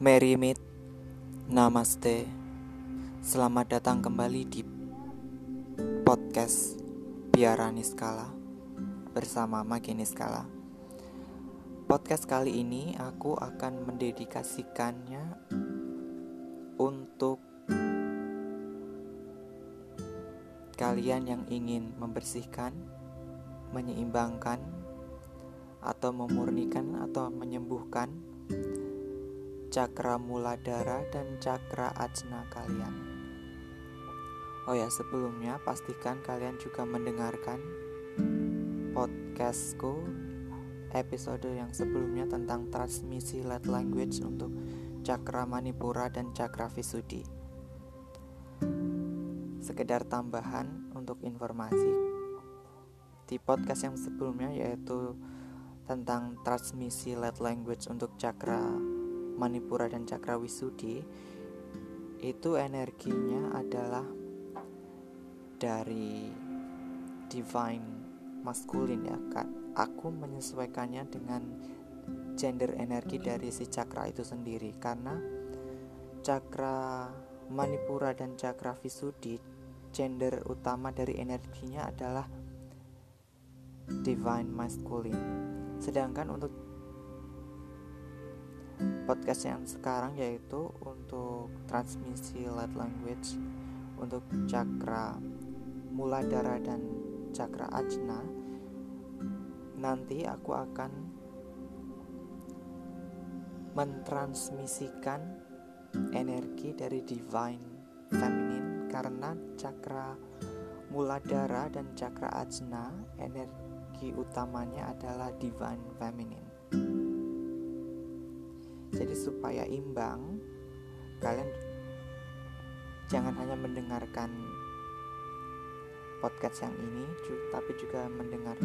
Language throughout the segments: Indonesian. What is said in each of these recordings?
Mary Meet, Namaste, selamat datang kembali di podcast Biara Niskala bersama Magi Niskala. Podcast kali ini aku akan mendedikasikannya untuk kalian yang ingin membersihkan, menyeimbangkan, atau memurnikan atau menyembuhkan cakra muladara dan cakra ajna kalian. Oh ya, sebelumnya pastikan kalian juga mendengarkan podcastku episode yang sebelumnya tentang transmisi light language untuk cakra manipura dan cakra visuddhi. Sekedar tambahan untuk informasi di podcast yang sebelumnya yaitu tentang transmisi light language untuk cakra manipura dan cakra wisuddhi itu energinya adalah dari divine maskulin ya kak. Aku menyesuaikannya dengan gender energi dari si cakra itu sendiri karena cakra manipura dan cakra visuddhi gender utama dari energinya adalah divine masculine. Sedangkan untuk podcast yang sekarang yaitu untuk transmisi light language untuk cakra muladara dan cakra ajna nanti aku akan mentransmisikan energi dari divine feminine karena cakra muladara dan cakra ajna energi utamanya adalah divine feminine. Jadi supaya imbang, kalian jangan hanya mendengarkan podcast yang ini, tapi juga mendengar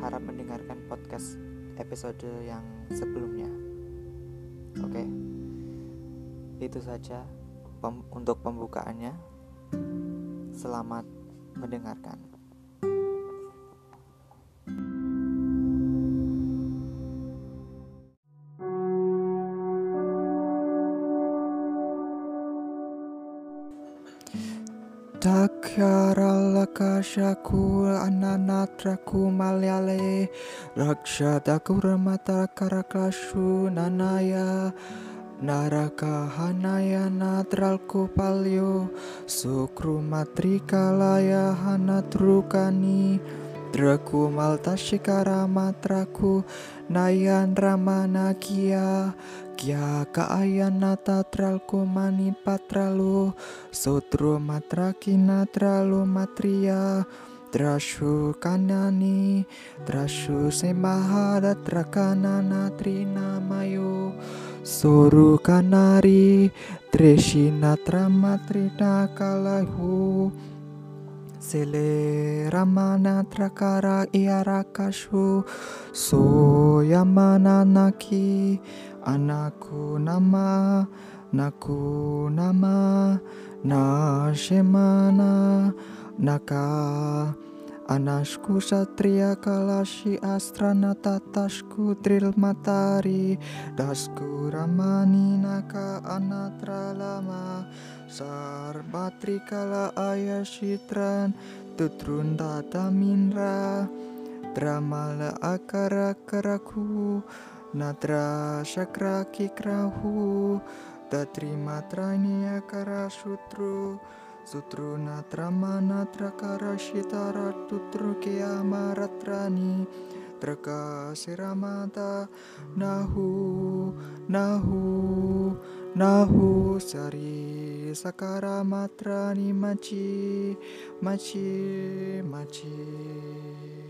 harap mendengarkan podcast episode yang sebelumnya. Oke. Itu saja pem untuk pembukaannya. Selamat mendengarkan. Takaralakashaku ananatraku malyale Rakshadaku ramata karaklashu nanaya Naraka hanaya natralku palyo Sukru matrikalaya hanatrukani Draku maltashikara matraku Nayan ramanakia Kya nata tralku mani patralu Sutru matraki natralu matria Trashu kanani Trashu semahada trakana natrina mayu Suru kanari Treshina tramatrina kalahu Sele ramana trakara iarakashu Soyamana naki Anakku nama, naku nashemana, naka. Anasku satria kalashi astrana tatasku tril matari dasku ramani naka anatra lama sarbatri kala ayashitran tutrun tata minra dramala akara karaku Natra Shakra Kikrahu Tatri Matrani Akara Sutru Sutru Natra Manatra Karashitara Tutru Kiamaratrani Traka Siramata Nahu Nahu Nahu Sari Sakara Matrani Machi Machi Machi